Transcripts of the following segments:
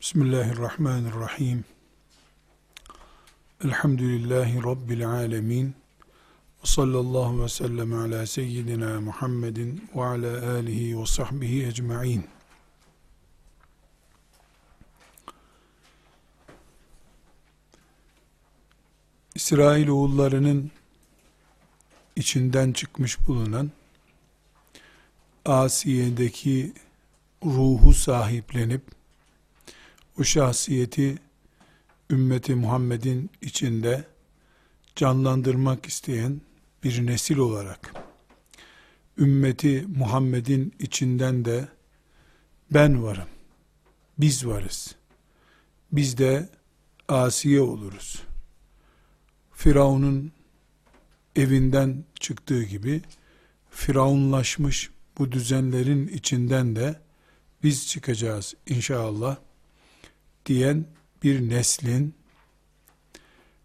Bismillahirrahmanirrahim. Elhamdülillahi Rabbil alemin. Ve sallallahu ve sellem ala seyyidina Muhammedin ve ala alihi ve sahbihi ecma'in. İsrail oğullarının içinden çıkmış bulunan Asiye'deki ruhu sahiplenip o şahsiyeti ümmeti Muhammed'in içinde canlandırmak isteyen bir nesil olarak ümmeti Muhammed'in içinden de ben varım, biz varız, biz de asiye oluruz. Firavun'un evinden çıktığı gibi firavunlaşmış bu düzenlerin içinden de biz çıkacağız inşallah diyen bir neslin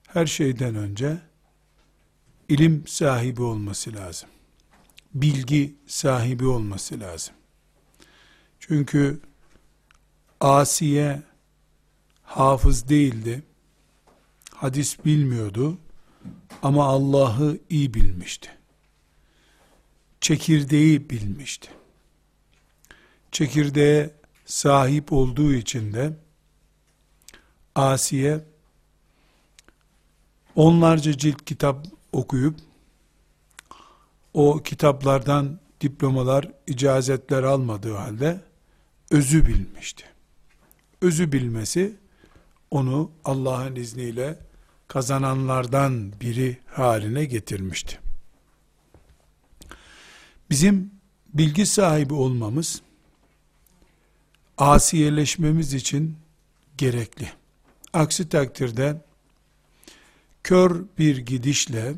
her şeyden önce ilim sahibi olması lazım. Bilgi sahibi olması lazım. Çünkü Asiye hafız değildi. Hadis bilmiyordu ama Allah'ı iyi bilmişti. Çekirdeği bilmişti. Çekirdeğe sahip olduğu için de Asiye onlarca cilt kitap okuyup o kitaplardan diplomalar, icazetler almadığı halde özü bilmişti. Özü bilmesi onu Allah'ın izniyle kazananlardan biri haline getirmişti. Bizim bilgi sahibi olmamız asiyeleşmemiz için gerekli. Aksi takdirde kör bir gidişle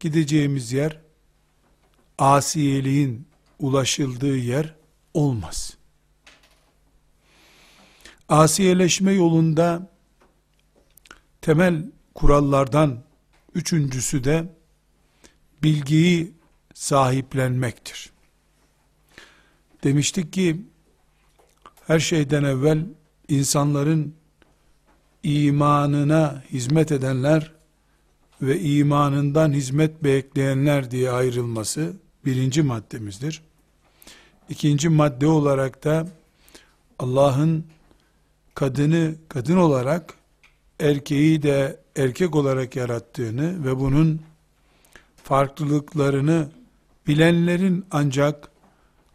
gideceğimiz yer asiyeliğin ulaşıldığı yer olmaz. Asiyeleşme yolunda temel kurallardan üçüncüsü de bilgiyi sahiplenmektir. Demiştik ki her şeyden evvel insanların imanına hizmet edenler ve imanından hizmet bekleyenler diye ayrılması birinci maddemizdir. İkinci madde olarak da Allah'ın kadını kadın olarak erkeği de erkek olarak yarattığını ve bunun farklılıklarını bilenlerin ancak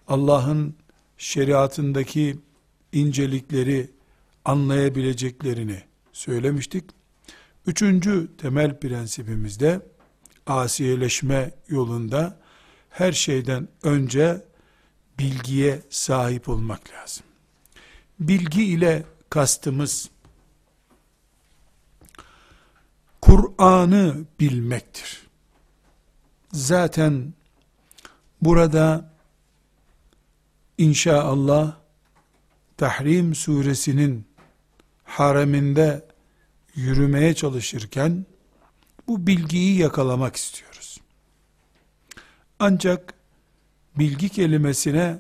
Allah'ın şeriatındaki incelikleri anlayabileceklerini söylemiştik. Üçüncü temel prensibimiz de asiyeleşme yolunda her şeyden önce bilgiye sahip olmak lazım. Bilgi ile kastımız Kur'an'ı bilmektir. Zaten burada inşallah Tahrim suresinin hareminde yürümeye çalışırken bu bilgiyi yakalamak istiyoruz. Ancak bilgi kelimesine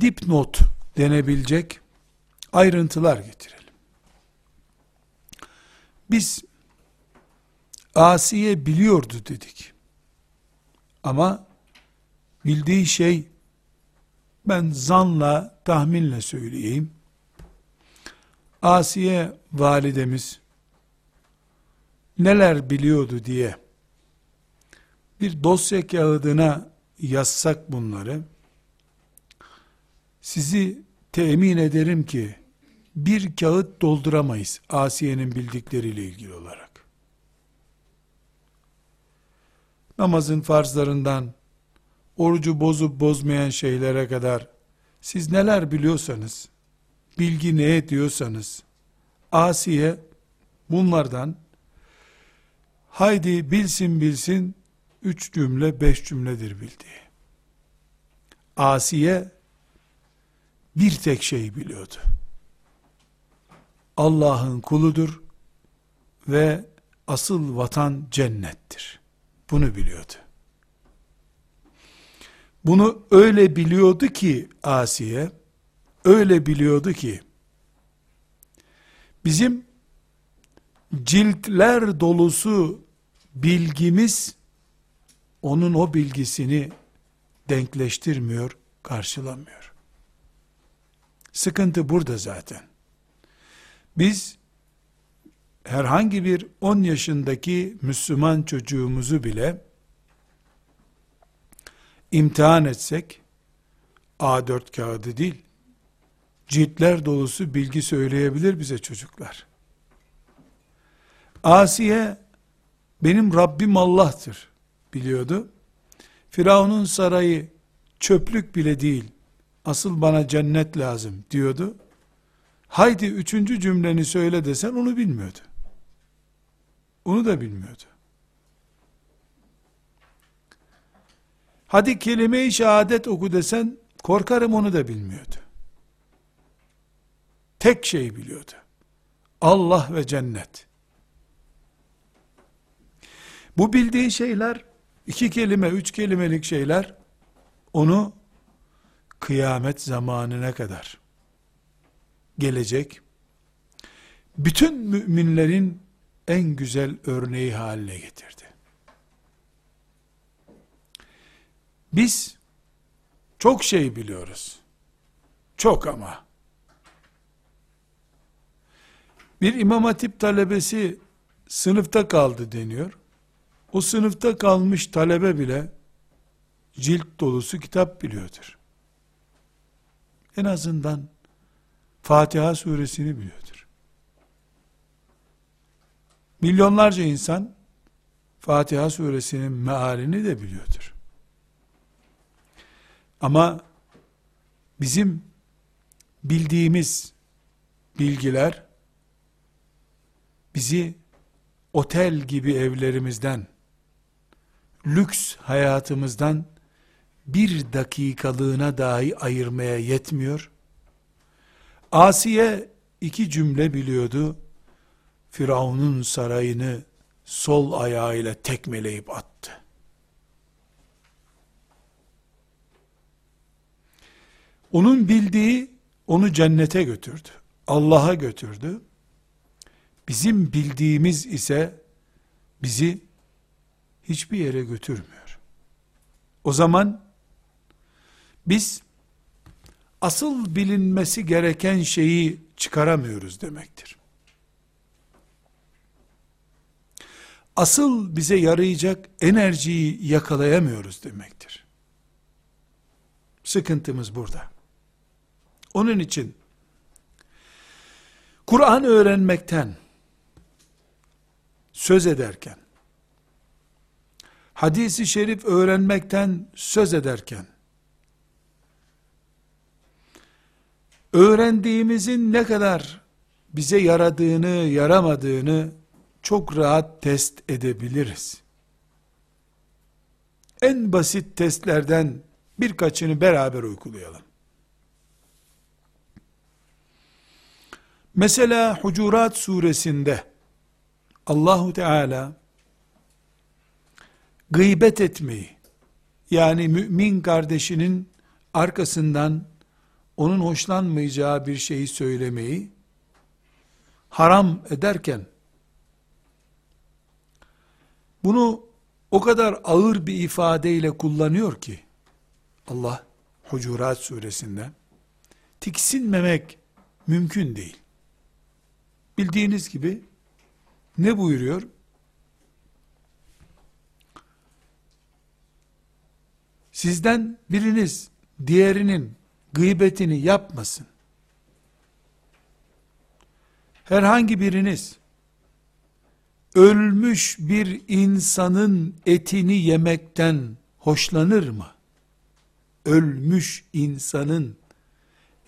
dipnot denebilecek ayrıntılar getirelim. Biz Asiye biliyordu dedik. Ama bildiği şey ben zanla, tahminle söyleyeyim. Asiye validemiz neler biliyordu diye bir dosya kağıdına yazsak bunları sizi temin ederim ki bir kağıt dolduramayız Asiye'nin bildikleriyle ilgili olarak. Namazın farzlarından orucu bozup bozmayan şeylere kadar siz neler biliyorsanız, bilgi ne ediyorsanız, Asiye bunlardan haydi bilsin bilsin üç cümle beş cümledir bildiği. Asiye bir tek şey biliyordu. Allah'ın kuludur ve asıl vatan cennettir. Bunu biliyordu. Bunu öyle biliyordu ki Asiye, öyle biliyordu ki, Bizim ciltler dolusu bilgimiz onun o bilgisini denkleştirmiyor, karşılamıyor. Sıkıntı burada zaten. Biz herhangi bir 10 yaşındaki Müslüman çocuğumuzu bile imtihan etsek A4 kağıdı değil ciltler dolusu bilgi söyleyebilir bize çocuklar. Asiye benim Rabbim Allah'tır biliyordu. Firavun'un sarayı çöplük bile değil, asıl bana cennet lazım diyordu. Haydi üçüncü cümleni söyle desen onu bilmiyordu. Onu da bilmiyordu. Hadi kelime-i şehadet oku desen korkarım onu da bilmiyordu. Tek şey biliyordu. Allah ve cennet. Bu bildiği şeyler, iki kelime, üç kelimelik şeyler, onu kıyamet zamanına kadar gelecek, bütün müminlerin en güzel örneği haline getirdi. Biz çok şey biliyoruz. Çok ama. Bir imam hatip talebesi sınıfta kaldı deniyor. O sınıfta kalmış talebe bile cilt dolusu kitap biliyordur. En azından Fatiha suresini biliyordur. Milyonlarca insan Fatiha suresinin mealini de biliyordur. Ama bizim bildiğimiz bilgiler bizi otel gibi evlerimizden, lüks hayatımızdan bir dakikalığına dahi ayırmaya yetmiyor. Asiye iki cümle biliyordu. Firavun'un sarayını sol ayağıyla tekmeleyip attı. Onun bildiği onu cennete götürdü. Allah'a götürdü. Bizim bildiğimiz ise bizi hiçbir yere götürmüyor. O zaman biz asıl bilinmesi gereken şeyi çıkaramıyoruz demektir. Asıl bize yarayacak enerjiyi yakalayamıyoruz demektir. Sıkıntımız burada. Onun için Kur'an öğrenmekten söz ederken, hadisi şerif öğrenmekten söz ederken, öğrendiğimizin ne kadar bize yaradığını, yaramadığını çok rahat test edebiliriz. En basit testlerden birkaçını beraber uygulayalım. Mesela Hucurat suresinde Allahu Teala gıybet etmeyi yani mümin kardeşinin arkasından onun hoşlanmayacağı bir şeyi söylemeyi haram ederken bunu o kadar ağır bir ifadeyle kullanıyor ki Allah Hucurat suresinde tiksinmemek mümkün değil. Bildiğiniz gibi ne buyuruyor? Sizden biriniz diğerinin gıybetini yapmasın. Herhangi biriniz ölmüş bir insanın etini yemekten hoşlanır mı? Ölmüş insanın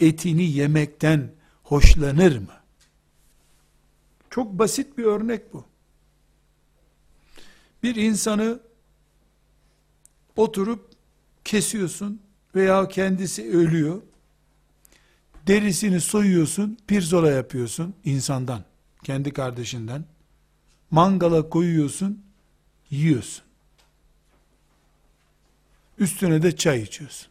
etini yemekten hoşlanır mı? Çok basit bir örnek bu. Bir insanı oturup kesiyorsun veya kendisi ölüyor. Derisini soyuyorsun, pirzola yapıyorsun insandan, kendi kardeşinden. Mangala koyuyorsun, yiyorsun. Üstüne de çay içiyorsun.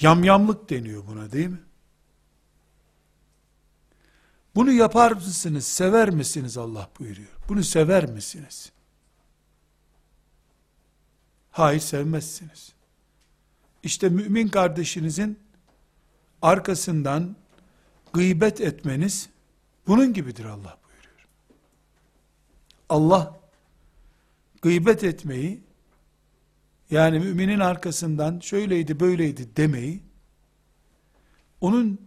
Yamyamlık deniyor buna değil mi? Bunu yapar mısınız, sever misiniz Allah buyuruyor. Bunu sever misiniz? Hayır sevmezsiniz. İşte mümin kardeşinizin arkasından gıybet etmeniz bunun gibidir Allah buyuruyor. Allah gıybet etmeyi yani müminin arkasından şöyleydi böyleydi demeyi onun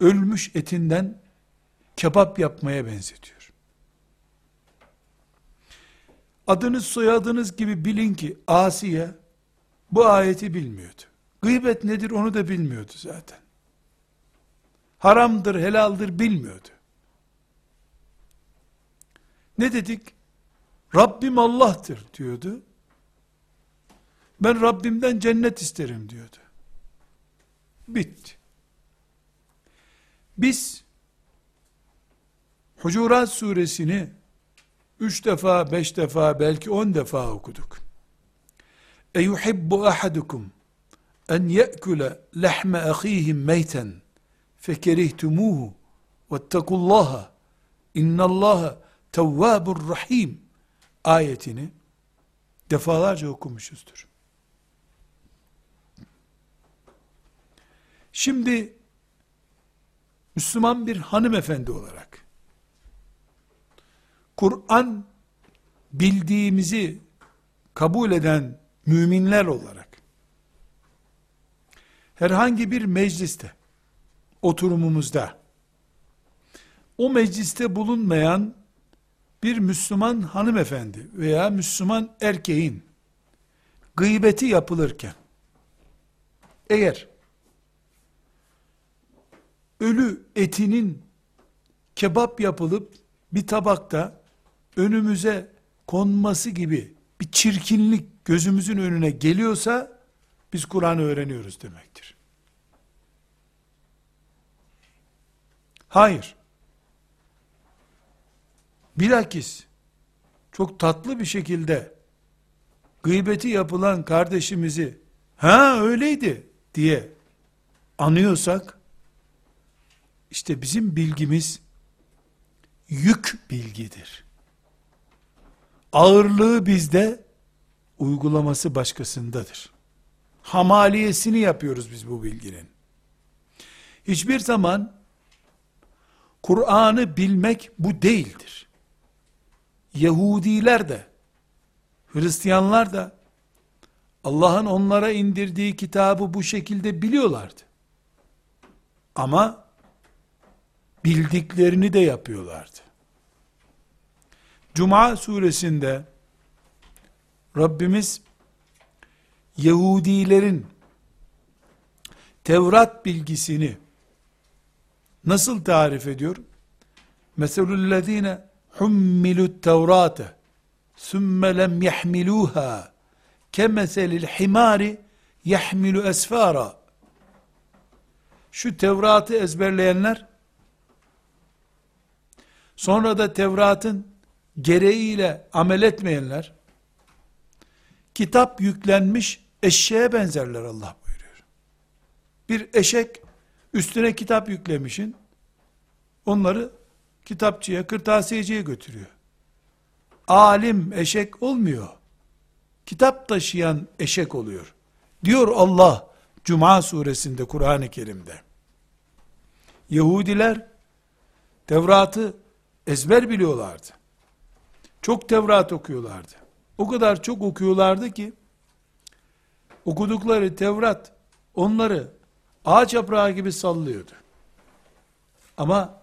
ölmüş etinden kebap yapmaya benzetiyor. Adınız soyadınız gibi bilin ki Asiye bu ayeti bilmiyordu. Gıybet nedir onu da bilmiyordu zaten. Haramdır, helaldir bilmiyordu. Ne dedik? Rabbim Allah'tır diyordu. Ben Rabbimden cennet isterim diyordu. Bitti. Biz Hucurat suresini üç defa, beş defa, belki on defa okuduk. Eyuhibbu ahadukum en ye'kule lehme ahihim meyten fekerihtumuhu vettekullaha innallaha tevvabur rahim ayetini defalarca okumuşuzdur. Şimdi Müslüman bir hanımefendi olarak Kur'an bildiğimizi kabul eden müminler olarak herhangi bir mecliste oturumumuzda o mecliste bulunmayan bir Müslüman hanımefendi veya Müslüman erkeğin gıybeti yapılırken eğer ölü etinin kebap yapılıp bir tabakta önümüze konması gibi bir çirkinlik gözümüzün önüne geliyorsa biz Kur'an'ı öğreniyoruz demektir. Hayır. Bilakis çok tatlı bir şekilde gıybeti yapılan kardeşimizi ha öyleydi diye anıyorsak işte bizim bilgimiz yük bilgidir. Ağırlığı bizde, uygulaması başkasındadır. Hamaliyesini yapıyoruz biz bu bilginin. Hiçbir zaman Kur'an'ı bilmek bu değildir. Yahudiler de, Hristiyanlar da Allah'ın onlara indirdiği kitabı bu şekilde biliyorlardı. Ama bildiklerini de yapıyorlardı. Cuma suresinde Rabbimiz Yahudilerin Tevrat bilgisini nasıl tarif ediyor? Meselullezine hummilut tevrate sümme lem yahmiluha kemeselil himari yahmilu esfara şu Tevrat'ı ezberleyenler sonra da Tevrat'ın gereğiyle amel etmeyenler, kitap yüklenmiş eşeğe benzerler Allah buyuruyor. Bir eşek üstüne kitap yüklemişin, onları kitapçıya, kırtasiyeciye götürüyor. Alim eşek olmuyor. Kitap taşıyan eşek oluyor. Diyor Allah Cuma suresinde Kur'an-ı Kerim'de. Yahudiler Tevrat'ı ezber biliyorlardı. Çok Tevrat okuyorlardı. O kadar çok okuyorlardı ki okudukları Tevrat onları ağaç yaprağı gibi sallıyordu. Ama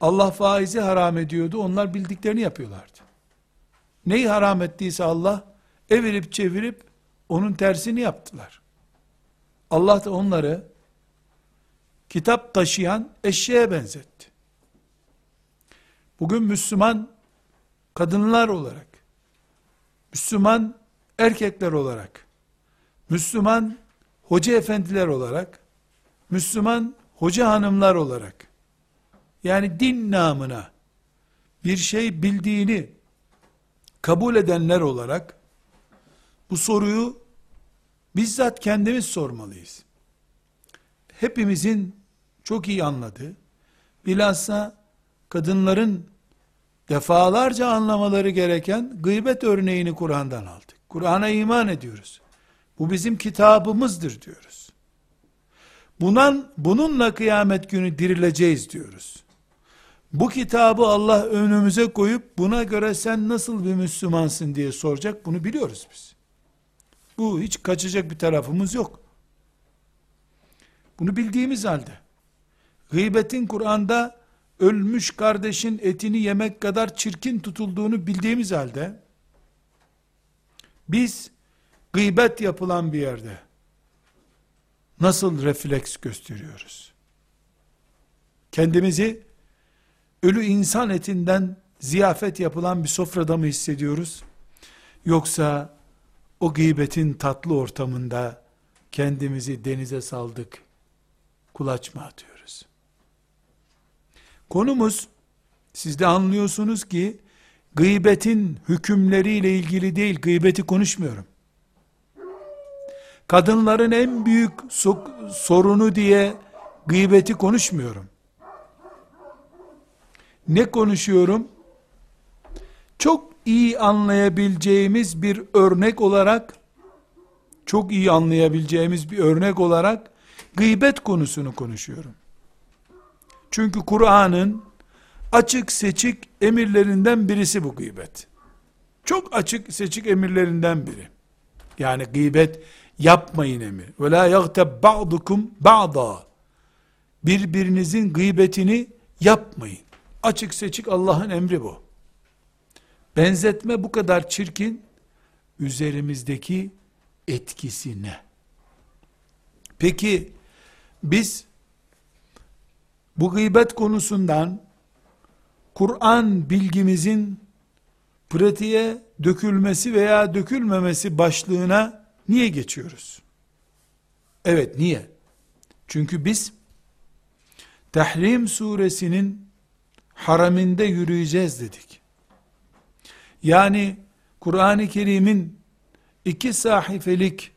Allah faizi haram ediyordu. Onlar bildiklerini yapıyorlardı. Neyi haram ettiyse Allah evirip çevirip onun tersini yaptılar. Allah da onları kitap taşıyan eşeğe benzetti. Bugün Müslüman kadınlar olarak, Müslüman erkekler olarak, Müslüman hoca efendiler olarak, Müslüman hoca hanımlar olarak, yani din namına bir şey bildiğini kabul edenler olarak, bu soruyu bizzat kendimiz sormalıyız. Hepimizin çok iyi anladığı, bilhassa kadınların defalarca anlamaları gereken gıybet örneğini Kur'an'dan aldık. Kur'an'a iman ediyoruz. Bu bizim kitabımızdır diyoruz. Bunun, bununla kıyamet günü dirileceğiz diyoruz. Bu kitabı Allah önümüze koyup buna göre sen nasıl bir Müslümansın diye soracak bunu biliyoruz biz. Bu hiç kaçacak bir tarafımız yok. Bunu bildiğimiz halde gıybetin Kur'an'da ölmüş kardeşin etini yemek kadar çirkin tutulduğunu bildiğimiz halde biz gıybet yapılan bir yerde nasıl refleks gösteriyoruz? Kendimizi ölü insan etinden ziyafet yapılan bir sofrada mı hissediyoruz? Yoksa o gıybetin tatlı ortamında kendimizi denize saldık, kulaç mı atıyoruz? Konumuz, siz de anlıyorsunuz ki, gıybetin hükümleriyle ilgili değil, gıybeti konuşmuyorum. Kadınların en büyük sorunu diye gıybeti konuşmuyorum. Ne konuşuyorum? Çok iyi anlayabileceğimiz bir örnek olarak çok iyi anlayabileceğimiz bir örnek olarak gıybet konusunu konuşuyorum. Çünkü Kur'an'ın açık seçik emirlerinden birisi bu gıybet. Çok açık seçik emirlerinden biri. Yani gıybet yapmayın emir. Ve la yagteb ba'dukum ba'da. Birbirinizin gıybetini yapmayın. Açık seçik Allah'ın emri bu. Benzetme bu kadar çirkin, üzerimizdeki etkisi ne? Peki, biz bu gıybet konusundan Kur'an bilgimizin pratiğe dökülmesi veya dökülmemesi başlığına niye geçiyoruz? Evet niye? Çünkü biz Tahrim suresinin haraminde yürüyeceğiz dedik. Yani Kur'an-ı Kerim'in iki sahifelik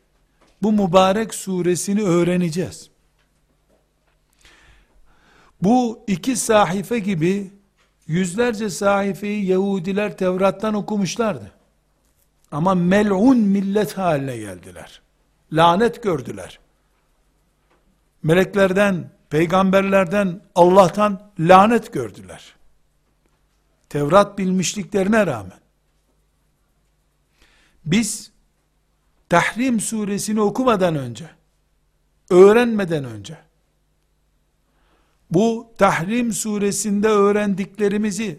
bu mübarek suresini öğreneceğiz. Bu iki sahife gibi yüzlerce sahifeyi Yahudiler Tevrat'tan okumuşlardı. Ama mel'un millet haline geldiler. Lanet gördüler. Meleklerden, peygamberlerden, Allah'tan lanet gördüler. Tevrat bilmişliklerine rağmen. Biz Tahrim suresini okumadan önce, öğrenmeden önce, bu Tahrim suresinde öğrendiklerimizi,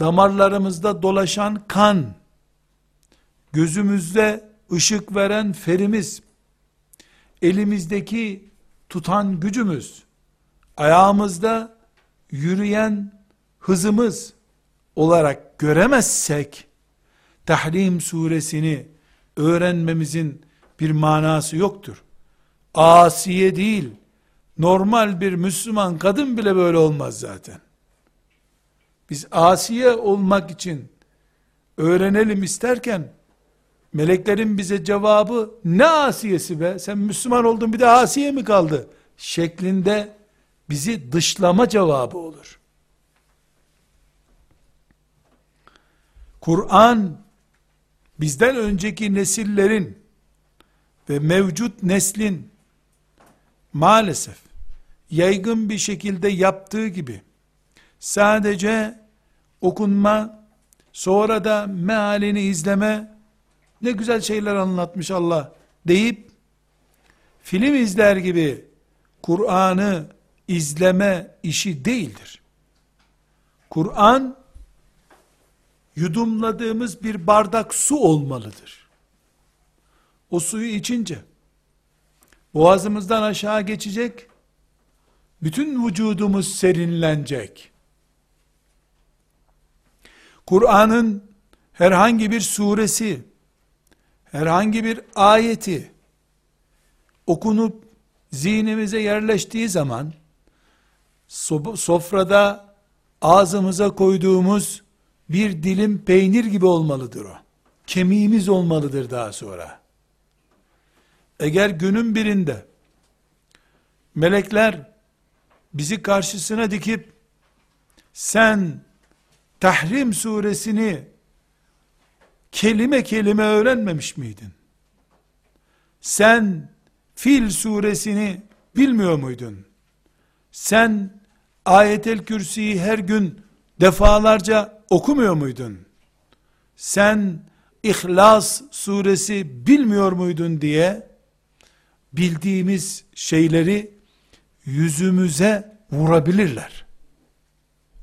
damarlarımızda dolaşan kan, gözümüzde ışık veren ferimiz, elimizdeki tutan gücümüz, ayağımızda yürüyen hızımız olarak göremezsek, Tahrim suresini öğrenmemizin bir manası yoktur. Asiye değil, normal bir Müslüman kadın bile böyle olmaz zaten. Biz asiye olmak için öğrenelim isterken, meleklerin bize cevabı, ne asiyesi be, sen Müslüman oldun bir de asiye mi kaldı? Şeklinde bizi dışlama cevabı olur. Kur'an bizden önceki nesillerin ve mevcut neslin maalesef yaygın bir şekilde yaptığı gibi sadece okunma sonra da mealini izleme ne güzel şeyler anlatmış Allah deyip film izler gibi Kur'an'ı izleme işi değildir. Kur'an yudumladığımız bir bardak su olmalıdır. O suyu içince boğazımızdan aşağı geçecek, bütün vücudumuz serinlenecek. Kur'an'ın herhangi bir suresi, herhangi bir ayeti okunup zihnimize yerleştiği zaman sofrada ağzımıza koyduğumuz bir dilim peynir gibi olmalıdır o. Kemiğimiz olmalıdır daha sonra. Eğer günün birinde melekler bizi karşısına dikip sen Tahrim suresini kelime kelime öğrenmemiş miydin? Sen Fil suresini bilmiyor muydun? Sen Ayetel Kürsi'yi her gün defalarca okumuyor muydun? Sen İhlas suresi bilmiyor muydun diye bildiğimiz şeyleri yüzümüze vurabilirler.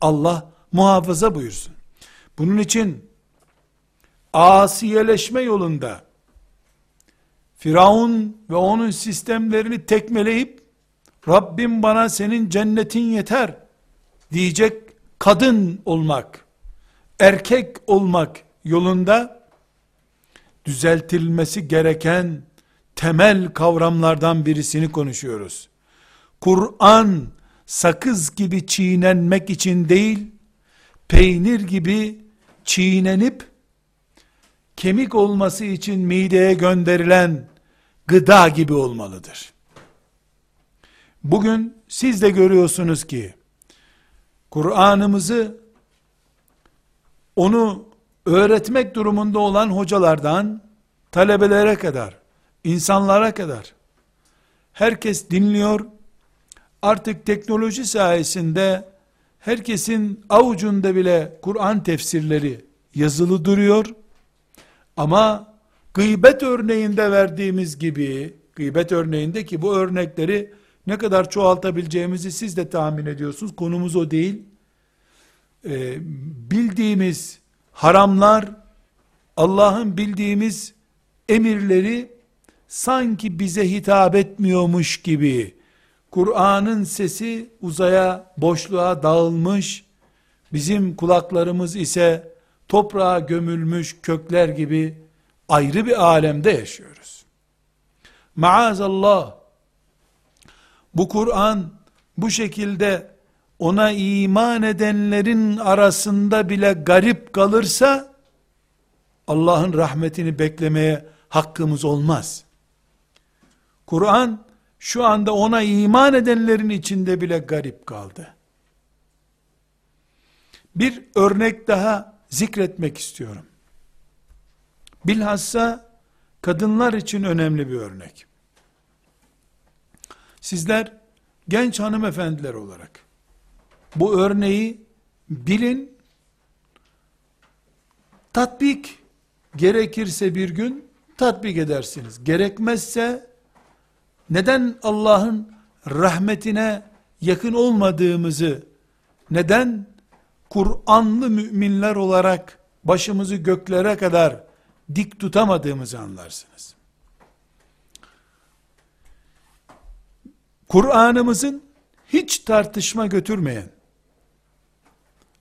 Allah muhafaza buyursun. Bunun için asiyeleşme yolunda Firavun ve onun sistemlerini tekmeleyip Rabbim bana senin cennetin yeter diyecek kadın olmak, erkek olmak yolunda düzeltilmesi gereken temel kavramlardan birisini konuşuyoruz. Kur'an sakız gibi çiğnenmek için değil, peynir gibi çiğnenip kemik olması için mideye gönderilen gıda gibi olmalıdır. Bugün siz de görüyorsunuz ki Kur'an'ımızı onu öğretmek durumunda olan hocalardan talebelere kadar, insanlara kadar herkes dinliyor. Artık teknoloji sayesinde herkesin avucunda bile Kur'an tefsirleri yazılı duruyor. Ama gıybet örneğinde verdiğimiz gibi, gıybet örneğinde ki bu örnekleri ne kadar çoğaltabileceğimizi siz de tahmin ediyorsunuz. Konumuz o değil. Ee, bildiğimiz haramlar, Allah'ın bildiğimiz emirleri sanki bize hitap etmiyormuş gibi Kur'an'ın sesi uzaya, boşluğa dağılmış, bizim kulaklarımız ise toprağa gömülmüş kökler gibi ayrı bir alemde yaşıyoruz. Maazallah, bu Kur'an bu şekilde ona iman edenlerin arasında bile garip kalırsa, Allah'ın rahmetini beklemeye hakkımız olmaz. Kur'an, şu anda ona iman edenlerin içinde bile garip kaldı. Bir örnek daha zikretmek istiyorum. Bilhassa kadınlar için önemli bir örnek. Sizler genç hanımefendiler olarak bu örneği bilin, tatbik gerekirse bir gün tatbik edersiniz. Gerekmezse neden Allah'ın rahmetine yakın olmadığımızı, neden Kur'anlı müminler olarak başımızı göklere kadar dik tutamadığımızı anlarsınız. Kur'an'ımızın hiç tartışma götürmeyen,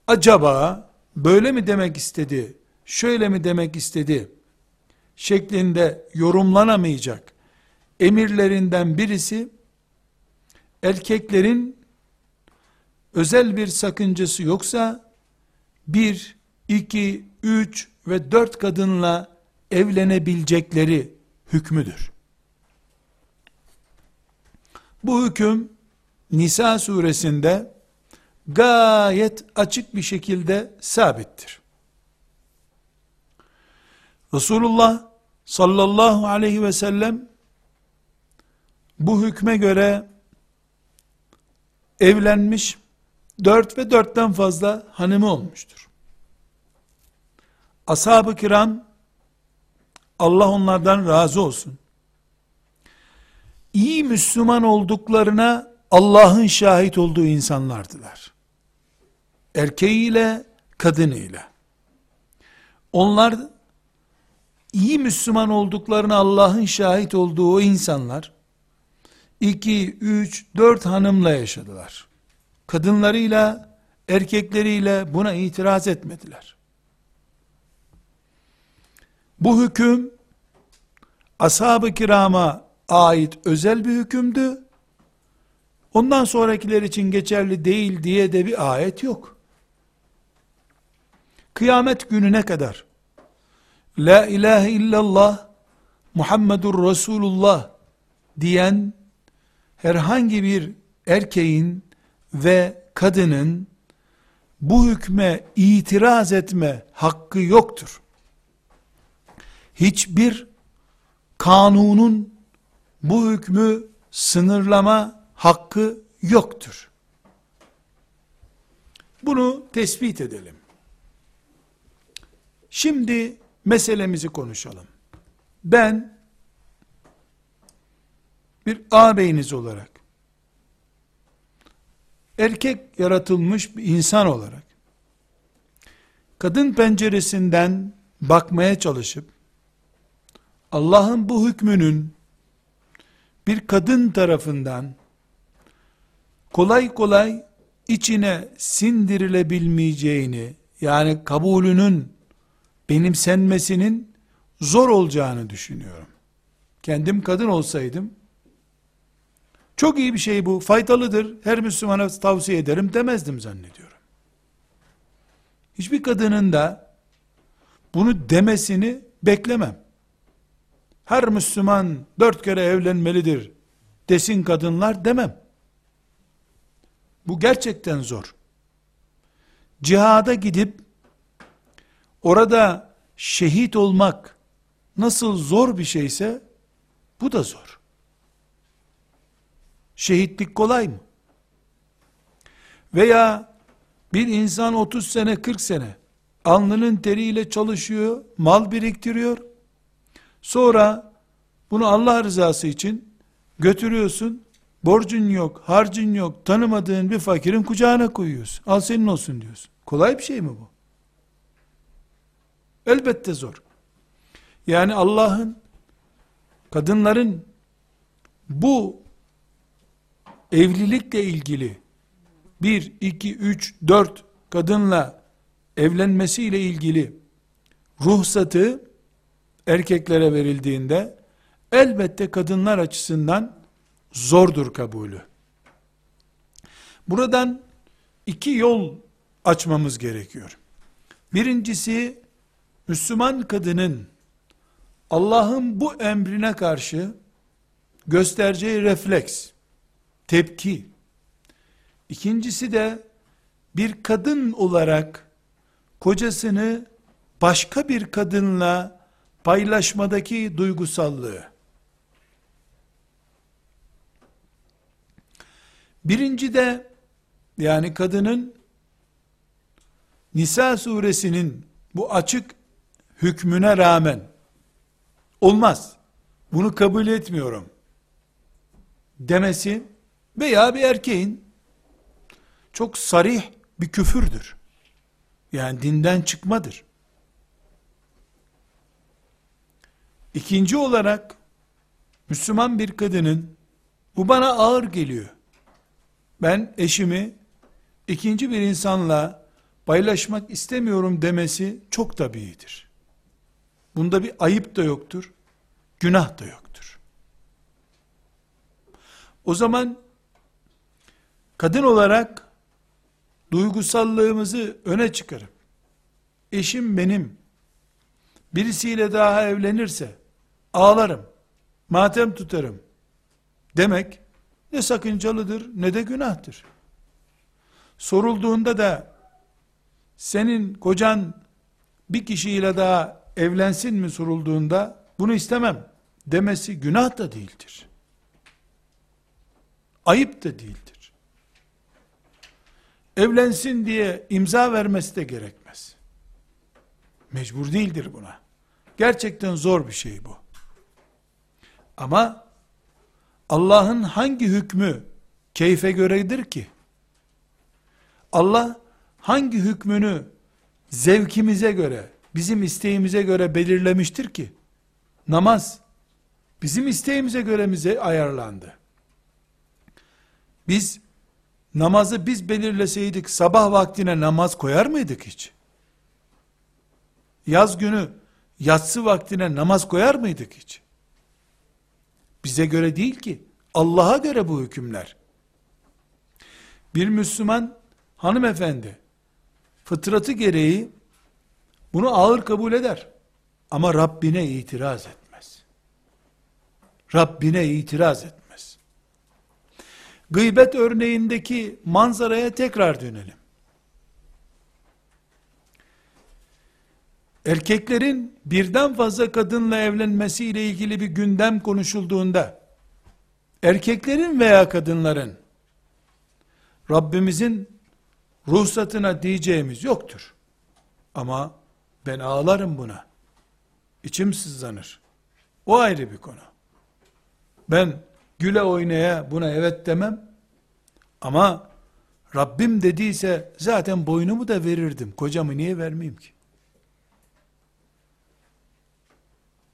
acaba böyle mi demek istedi, şöyle mi demek istedi, şeklinde yorumlanamayacak emirlerinden birisi, erkeklerin özel bir sakıncası yoksa, bir, iki, üç ve dört kadınla evlenebilecekleri hükmüdür. Bu hüküm Nisa suresinde gayet açık bir şekilde sabittir. Resulullah sallallahu aleyhi ve sellem bu hükme göre evlenmiş dört ve dörtten fazla hanımı olmuştur. Ashab-ı kiram Allah onlardan razı olsun. İyi Müslüman olduklarına Allah'ın şahit olduğu insanlardılar. Erkeğiyle, kadınıyla. Onlar iyi Müslüman olduklarına Allah'ın şahit olduğu o insanlar, iki, üç, dört hanımla yaşadılar. Kadınlarıyla, erkekleriyle buna itiraz etmediler. Bu hüküm, ashab-ı kirama ait özel bir hükümdü. Ondan sonrakiler için geçerli değil diye de bir ayet yok. Kıyamet gününe kadar La ilahe illallah Muhammedur Resulullah diyen herhangi bir erkeğin ve kadının bu hükme itiraz etme hakkı yoktur. Hiçbir kanunun bu hükmü sınırlama hakkı yoktur. Bunu tespit edelim. Şimdi meselemizi konuşalım. Ben bir ağabeyiniz olarak erkek yaratılmış bir insan olarak kadın penceresinden bakmaya çalışıp Allah'ın bu hükmünün bir kadın tarafından kolay kolay içine sindirilebilmeyeceğini yani kabulünün benimsenmesinin zor olacağını düşünüyorum. Kendim kadın olsaydım çok iyi bir şey bu, faydalıdır, her Müslümana tavsiye ederim demezdim zannediyorum. Hiçbir kadının da bunu demesini beklemem. Her Müslüman dört kere evlenmelidir desin kadınlar demem. Bu gerçekten zor. Cihada gidip orada şehit olmak nasıl zor bir şeyse bu da zor. Şehitlik kolay mı? Veya bir insan 30 sene 40 sene alnının teriyle çalışıyor, mal biriktiriyor. Sonra bunu Allah rızası için götürüyorsun. Borcun yok, harcın yok, tanımadığın bir fakirin kucağına koyuyorsun. Al senin olsun diyorsun. Kolay bir şey mi bu? Elbette zor. Yani Allah'ın kadınların bu evlilikle ilgili bir, iki, üç, dört kadınla evlenmesiyle ilgili ruhsatı erkeklere verildiğinde elbette kadınlar açısından zordur kabulü. Buradan iki yol açmamız gerekiyor. Birincisi Müslüman kadının Allah'ın bu emrine karşı göstereceği refleks tepki. İkincisi de bir kadın olarak kocasını başka bir kadınla paylaşmadaki duygusallığı. Birinci de yani kadının Nisa suresinin bu açık hükmüne rağmen olmaz. Bunu kabul etmiyorum demesi veya bir erkeğin çok sarih bir küfürdür. Yani dinden çıkmadır. İkinci olarak Müslüman bir kadının bu bana ağır geliyor. Ben eşimi ikinci bir insanla paylaşmak istemiyorum demesi çok tabiidir. Bunda bir ayıp da yoktur, günah da yoktur. O zaman kadın olarak duygusallığımızı öne çıkarıp eşim benim. Birisiyle daha evlenirse ağlarım, matem tutarım. demek ne sakıncalıdır ne de günahtır. Sorulduğunda da senin kocan bir kişiyle daha evlensin mi? sorulduğunda bunu istemem. demesi günah da değildir. Ayıp da değildir evlensin diye imza vermesi de gerekmez. Mecbur değildir buna. Gerçekten zor bir şey bu. Ama Allah'ın hangi hükmü keyfe göredir ki? Allah hangi hükmünü zevkimize göre, bizim isteğimize göre belirlemiştir ki? Namaz bizim isteğimize göre ayarlandı. Biz namazı biz belirleseydik sabah vaktine namaz koyar mıydık hiç? Yaz günü yatsı vaktine namaz koyar mıydık hiç? Bize göre değil ki. Allah'a göre bu hükümler. Bir Müslüman hanımefendi fıtratı gereği bunu ağır kabul eder. Ama Rabbine itiraz etmez. Rabbine itiraz et gıybet örneğindeki manzaraya tekrar dönelim. Erkeklerin birden fazla kadınla evlenmesi ile ilgili bir gündem konuşulduğunda erkeklerin veya kadınların Rabbimizin ruhsatına diyeceğimiz yoktur. Ama ben ağlarım buna. İçim sızlanır. O ayrı bir konu. Ben güle oynaya buna evet demem. Ama Rabbim dediyse zaten boynumu da verirdim. Kocamı niye vermeyeyim ki?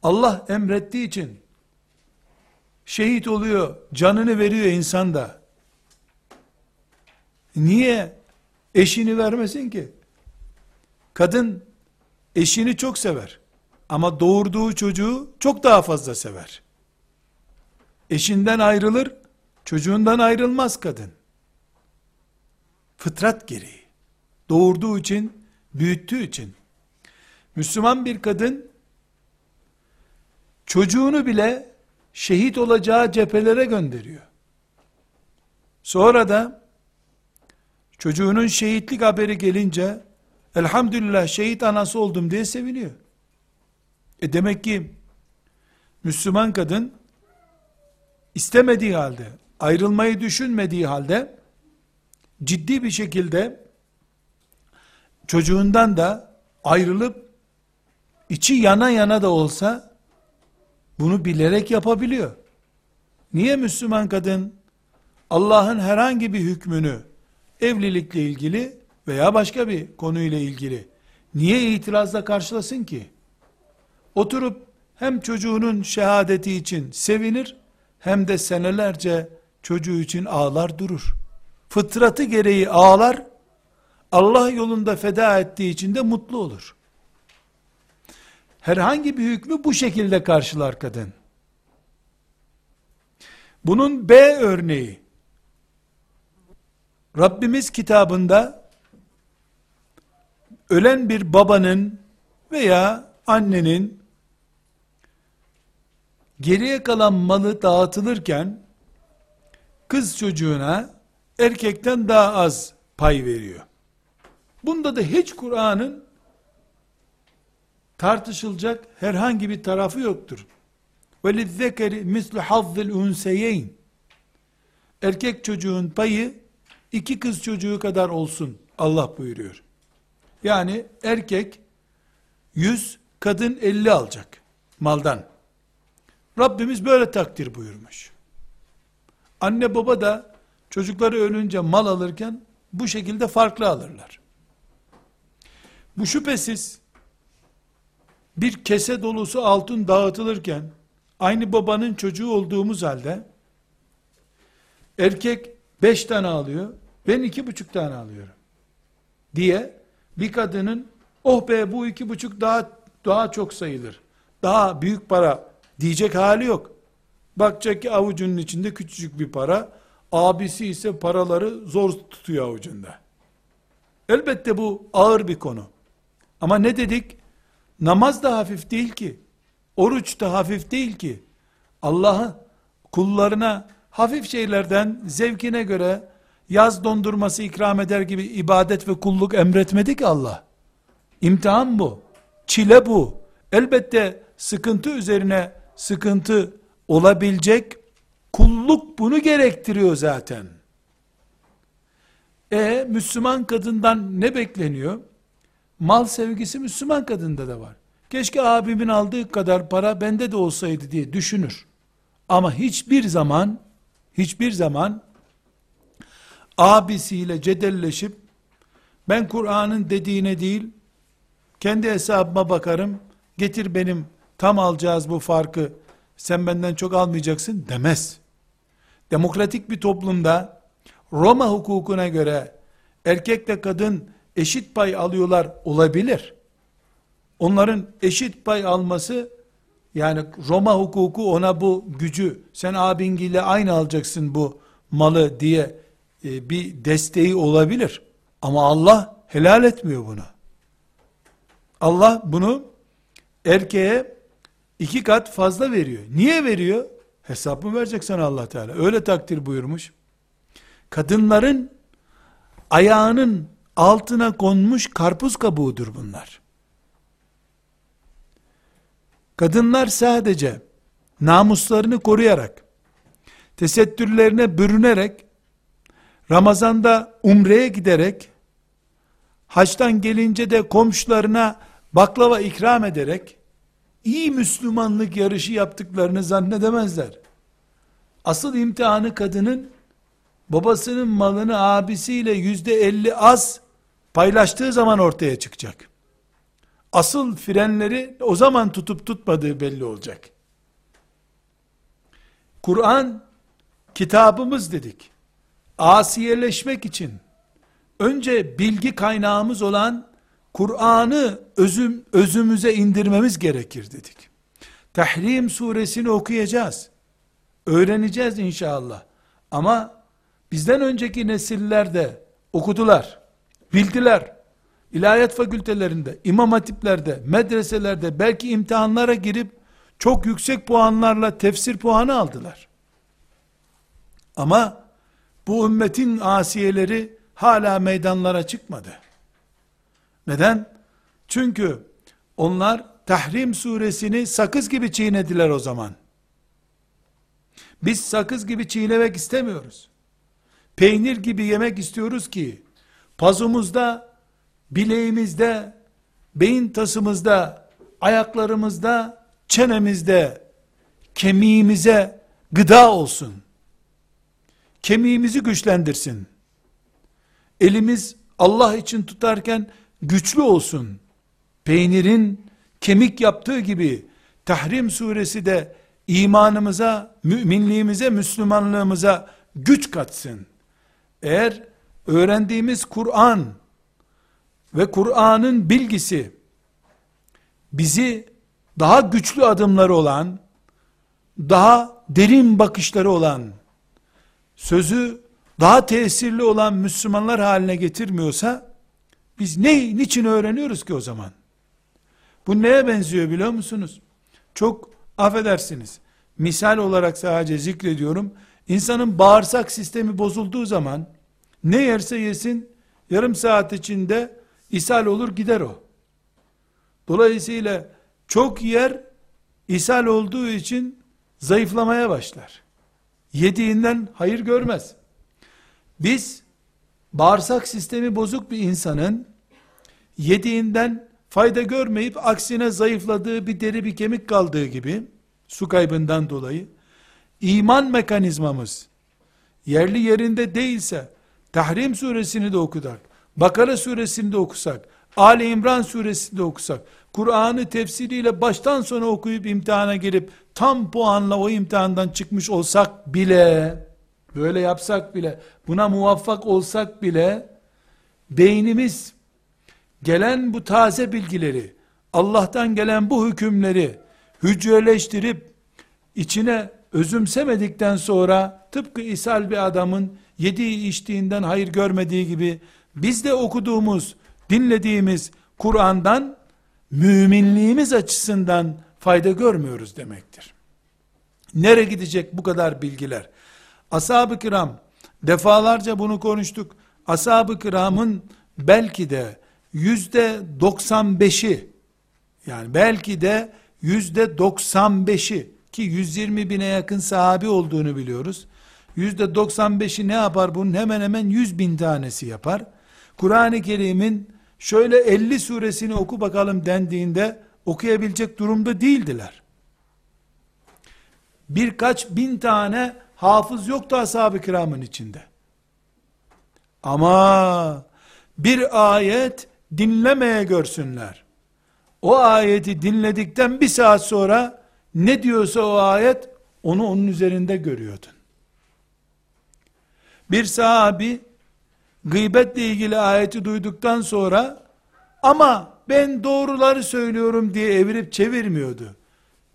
Allah emrettiği için şehit oluyor, canını veriyor insan da. Niye eşini vermesin ki? Kadın eşini çok sever. Ama doğurduğu çocuğu çok daha fazla sever. Eşinden ayrılır, çocuğundan ayrılmaz kadın. Fıtrat gereği. Doğurduğu için, büyüttüğü için. Müslüman bir kadın, çocuğunu bile şehit olacağı cephelere gönderiyor. Sonra da, çocuğunun şehitlik haberi gelince, elhamdülillah şehit anası oldum diye seviniyor. E demek ki, Müslüman kadın, istemediği halde, ayrılmayı düşünmediği halde, ciddi bir şekilde çocuğundan da ayrılıp içi yana yana da olsa bunu bilerek yapabiliyor. Niye Müslüman kadın Allah'ın herhangi bir hükmünü evlilikle ilgili veya başka bir konuyla ilgili niye itirazla karşılasın ki? Oturup hem çocuğunun şehadeti için sevinir hem de senelerce çocuğu için ağlar durur fıtratı gereği ağlar, Allah yolunda feda ettiği için de mutlu olur. Herhangi bir hükmü bu şekilde karşılar kadın. Bunun B örneği, Rabbimiz kitabında, ölen bir babanın veya annenin, geriye kalan malı dağıtılırken, kız çocuğuna erkekten daha az pay veriyor. Bunda da hiç Kur'an'ın tartışılacak herhangi bir tarafı yoktur. وَلِذَّكَرِ مِثْلُ حَظِّ الْاُنْسَيَيْنِ Erkek çocuğun payı iki kız çocuğu kadar olsun Allah buyuruyor. Yani erkek 100, kadın 50 alacak maldan. Rabbimiz böyle takdir buyurmuş. Anne baba da Çocukları ölünce mal alırken bu şekilde farklı alırlar. Bu şüphesiz bir kese dolusu altın dağıtılırken aynı babanın çocuğu olduğumuz halde erkek beş tane alıyor ben iki buçuk tane alıyorum diye bir kadının oh be bu iki buçuk daha daha çok sayılır daha büyük para diyecek hali yok bakacak ki avucunun içinde küçücük bir para Abisi ise paraları zor tutuyor avucunda. Elbette bu ağır bir konu. Ama ne dedik? Namaz da hafif değil ki. Oruç da hafif değil ki. Allah'ı kullarına hafif şeylerden zevkine göre yaz dondurması ikram eder gibi ibadet ve kulluk emretmedi ki Allah. İmtihan bu. Çile bu. Elbette sıkıntı üzerine sıkıntı olabilecek Kulluk bunu gerektiriyor zaten. E Müslüman kadından ne bekleniyor? Mal sevgisi Müslüman kadında da var. Keşke abimin aldığı kadar para bende de olsaydı diye düşünür. Ama hiçbir zaman hiçbir zaman abisiyle cedelleşip ben Kur'an'ın dediğine değil kendi hesabıma bakarım getir benim tam alacağız bu farkı sen benden çok almayacaksın demez demokratik bir toplumda Roma hukukuna göre erkekle kadın eşit pay alıyorlar olabilir. Onların eşit pay alması yani Roma hukuku ona bu gücü sen abingiyle aynı alacaksın bu malı diye e, bir desteği olabilir. Ama Allah helal etmiyor bunu. Allah bunu erkeğe iki kat fazla veriyor. Niye veriyor? Hesap mı verecek sana Allah Teala? Öyle takdir buyurmuş. Kadınların ayağının altına konmuş karpuz kabuğudur bunlar. Kadınlar sadece namuslarını koruyarak, tesettürlerine bürünerek, Ramazanda umreye giderek, haçtan gelince de komşularına baklava ikram ederek, iyi Müslümanlık yarışı yaptıklarını zannedemezler. Asıl imtihanı kadının, babasının malını abisiyle yüzde elli az paylaştığı zaman ortaya çıkacak. Asıl frenleri o zaman tutup tutmadığı belli olacak. Kur'an kitabımız dedik. Asiyeleşmek için önce bilgi kaynağımız olan Kur'an'ı özüm, özümüze indirmemiz gerekir dedik. Tahrim suresini okuyacağız. Öğreneceğiz inşallah. Ama bizden önceki nesiller de okudular, bildiler. İlahiyat fakültelerinde, imam hatiplerde, medreselerde belki imtihanlara girip çok yüksek puanlarla tefsir puanı aldılar. Ama bu ümmetin asiyeleri hala meydanlara çıkmadı. Neden? Çünkü onlar Tahrim suresini sakız gibi çiğnediler o zaman. Biz sakız gibi çiğnemek istemiyoruz. Peynir gibi yemek istiyoruz ki pazumuzda, bileğimizde, beyin tasımızda, ayaklarımızda, çenemizde, kemiğimize gıda olsun. Kemiğimizi güçlendirsin. Elimiz Allah için tutarken güçlü olsun. Peynirin kemik yaptığı gibi Tahrim suresi de imanımıza, müminliğimize, Müslümanlığımıza güç katsın. Eğer öğrendiğimiz Kur'an ve Kur'an'ın bilgisi bizi daha güçlü adımları olan, daha derin bakışları olan, sözü daha tesirli olan Müslümanlar haline getirmiyorsa, biz ne, niçin öğreniyoruz ki o zaman? Bu neye benziyor biliyor musunuz? Çok affedersiniz. Misal olarak sadece zikrediyorum. İnsanın bağırsak sistemi bozulduğu zaman ne yerse yesin yarım saat içinde ishal olur gider o. Dolayısıyla çok yer ishal olduğu için zayıflamaya başlar. Yediğinden hayır görmez. Biz bağırsak sistemi bozuk bir insanın yediğinden fayda görmeyip aksine zayıfladığı bir deri bir kemik kaldığı gibi su kaybından dolayı iman mekanizmamız yerli yerinde değilse Tahrim suresini de okudak, Bakara suresini de okusak, Ali İmran suresini de okusak, Kur'an'ı tefsiriyle baştan sona okuyup imtihana girip tam puanla o imtihandan çıkmış olsak bile böyle yapsak bile buna muvaffak olsak bile beynimiz gelen bu taze bilgileri Allah'tan gelen bu hükümleri hücreleştirip içine özümsemedikten sonra tıpkı ishal bir adamın yediği içtiğinden hayır görmediği gibi biz de okuduğumuz, dinlediğimiz Kur'an'dan müminliğimiz açısından fayda görmüyoruz demektir. Nere gidecek bu kadar bilgiler? Ashab-ı kiram, defalarca bunu konuştuk. Ashab-ı kiramın belki de yüzde 95'i, yani belki de yüzde 95'i, ki 120 bine yakın sahabi olduğunu biliyoruz. Yüzde 95'i ne yapar? Bunun hemen hemen 100 bin tanesi yapar. Kur'an-ı Kerim'in şöyle 50 suresini oku bakalım dendiğinde okuyabilecek durumda değildiler. Birkaç bin tane hafız yoktu ashab-ı kiramın içinde. Ama bir ayet dinlemeye görsünler. O ayeti dinledikten bir saat sonra ne diyorsa o ayet onu onun üzerinde görüyordun. Bir sahabi gıybetle ilgili ayeti duyduktan sonra ama ben doğruları söylüyorum diye evirip çevirmiyordu.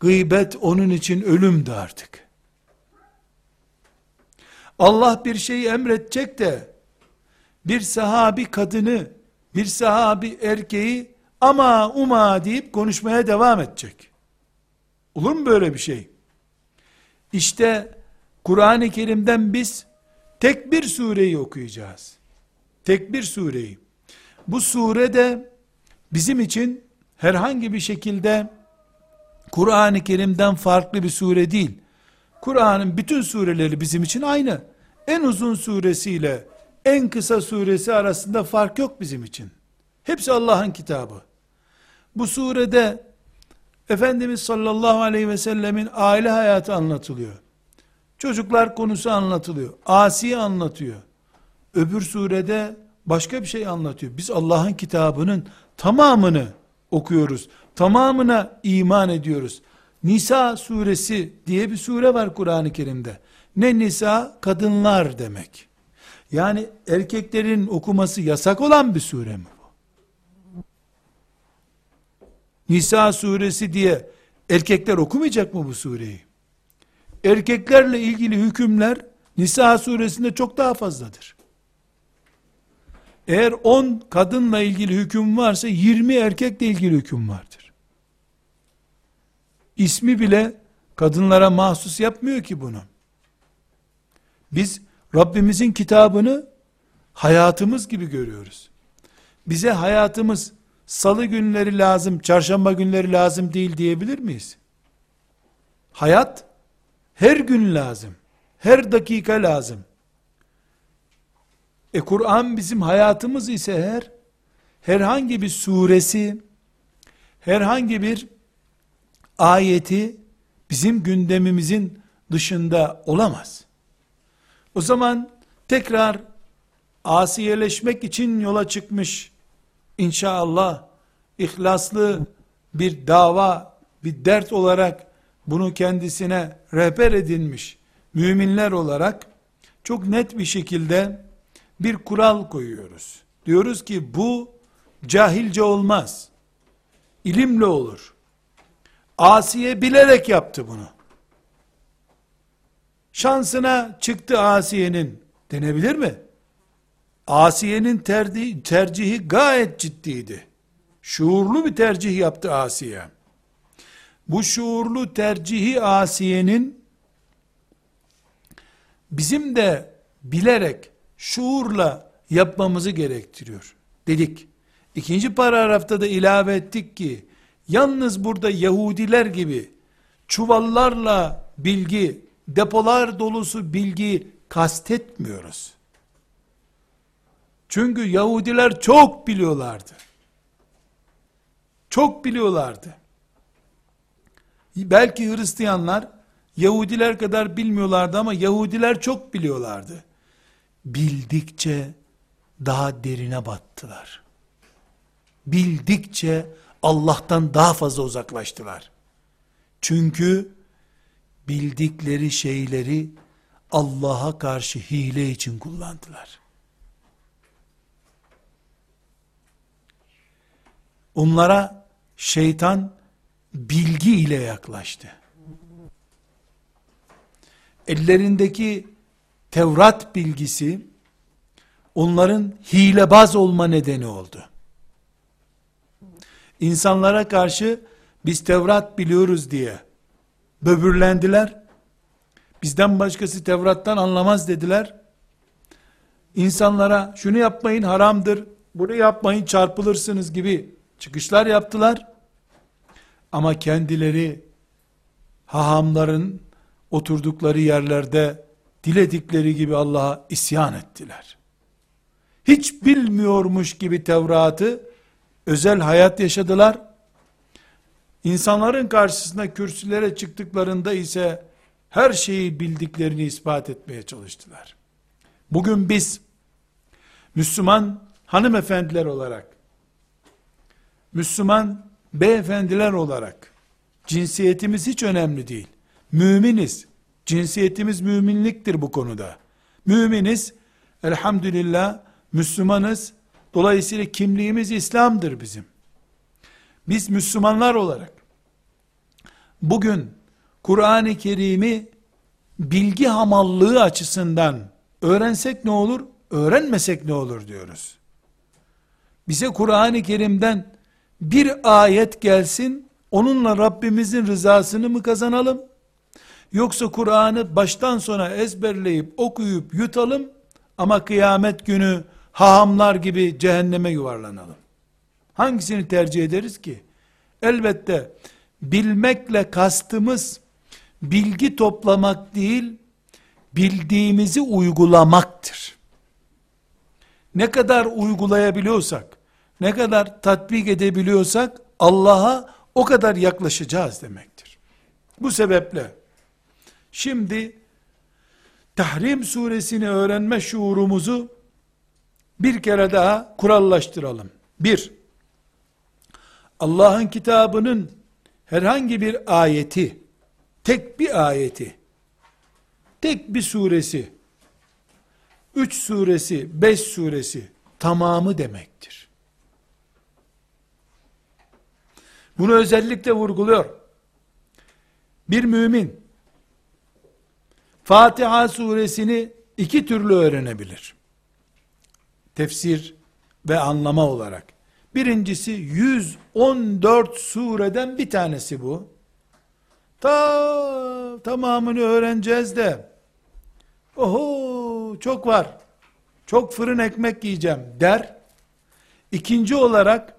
Gıybet onun için ölümdü artık. Allah bir şeyi emredecek de bir sahabi kadını, bir sahabi erkeği ama uma deyip konuşmaya devam edecek. Olur mu böyle bir şey? İşte Kur'an-ı Kerim'den biz tek bir sureyi okuyacağız. Tek bir sureyi. Bu surede bizim için herhangi bir şekilde Kur'an-ı Kerim'den farklı bir sure değil. Kur'an'ın bütün sureleri bizim için aynı. En uzun suresiyle en kısa suresi arasında fark yok bizim için. Hepsi Allah'ın kitabı. Bu surede Efendimiz sallallahu aleyhi ve sellemin aile hayatı anlatılıyor. Çocuklar konusu anlatılıyor. Asiye anlatıyor. Öbür surede başka bir şey anlatıyor. Biz Allah'ın kitabının tamamını okuyoruz. Tamamına iman ediyoruz. Nisa suresi diye bir sure var Kur'an-ı Kerim'de. Ne nisa? Kadınlar demek. Yani erkeklerin okuması yasak olan bir sure mi bu? Nisa suresi diye erkekler okumayacak mı bu sureyi? Erkeklerle ilgili hükümler Nisa suresinde çok daha fazladır. Eğer 10 kadınla ilgili hüküm varsa 20 erkekle ilgili hüküm vardır. İsmi bile kadınlara mahsus yapmıyor ki bunu. Biz Rabbimizin kitabını hayatımız gibi görüyoruz. Bize hayatımız salı günleri lazım, çarşamba günleri lazım değil diyebilir miyiz? Hayat her gün lazım. Her dakika lazım. E Kur'an bizim hayatımız ise her herhangi bir suresi herhangi bir ayeti bizim gündemimizin dışında olamaz. O zaman tekrar asiyeleşmek için yola çıkmış inşallah ihlaslı bir dava, bir dert olarak bunu kendisine rehber edinmiş müminler olarak çok net bir şekilde bir kural koyuyoruz. Diyoruz ki bu cahilce olmaz. İlimle olur. Asiye bilerek yaptı bunu. Şansına çıktı Asiye'nin denebilir mi? Asiye'nin tercihi, tercihi gayet ciddiydi. Şuurlu bir tercih yaptı Asiye. Bu şuurlu tercihi Asiye'nin bizim de bilerek, şuurla yapmamızı gerektiriyor. Dedik. İkinci paragrafta da ilave ettik ki, yalnız burada Yahudiler gibi çuvallarla bilgi, depolar dolusu bilgi kastetmiyoruz. Çünkü Yahudiler çok biliyorlardı. Çok biliyorlardı. Belki Hristiyanlar Yahudiler kadar bilmiyorlardı ama Yahudiler çok biliyorlardı. Bildikçe daha derine battılar. Bildikçe Allah'tan daha fazla uzaklaştılar. Çünkü bildikleri şeyleri Allah'a karşı hile için kullandılar. Onlara şeytan bilgi ile yaklaştı. Ellerindeki Tevrat bilgisi onların hilebaz olma nedeni oldu. İnsanlara karşı biz Tevrat biliyoruz diye böbürlendiler. Bizden başkası Tevrat'tan anlamaz dediler. İnsanlara şunu yapmayın haramdır, bunu yapmayın çarpılırsınız gibi çıkışlar yaptılar. Ama kendileri hahamların oturdukları yerlerde diledikleri gibi Allah'a isyan ettiler. Hiç bilmiyormuş gibi Tevrat'ı özel hayat yaşadılar. İnsanların karşısına kürsülere çıktıklarında ise her şeyi bildiklerini ispat etmeye çalıştılar. Bugün biz Müslüman hanımefendiler olarak Müslüman beyefendiler olarak cinsiyetimiz hiç önemli değil. Müminiz. Cinsiyetimiz müminliktir bu konuda. Müminiz. Elhamdülillah Müslümanız. Dolayısıyla kimliğimiz İslam'dır bizim. Biz Müslümanlar olarak bugün Kur'an-ı Kerim'i bilgi hamallığı açısından öğrensek ne olur, öğrenmesek ne olur diyoruz. Bize Kur'an-ı Kerim'den bir ayet gelsin, onunla Rabbimizin rızasını mı kazanalım? Yoksa Kur'an'ı baştan sona ezberleyip okuyup yutalım ama kıyamet günü hahamlar gibi cehenneme yuvarlanalım. Hangisini tercih ederiz ki? Elbette bilmekle kastımız bilgi toplamak değil, bildiğimizi uygulamaktır. Ne kadar uygulayabiliyorsak, ne kadar tatbik edebiliyorsak Allah'a o kadar yaklaşacağız demektir. Bu sebeple şimdi Tahrim suresini öğrenme şuurumuzu bir kere daha kurallaştıralım. Bir, Allah'ın kitabının herhangi bir ayeti, tek bir ayeti, tek bir suresi, üç suresi, beş suresi tamamı demektir. Bunu özellikle vurguluyor. Bir mümin Fatiha suresini iki türlü öğrenebilir. Tefsir ve anlama olarak. Birincisi 114 sureden bir tanesi bu. Ta tamamını öğreneceğiz de oho çok var. Çok fırın ekmek yiyeceğim der. İkinci olarak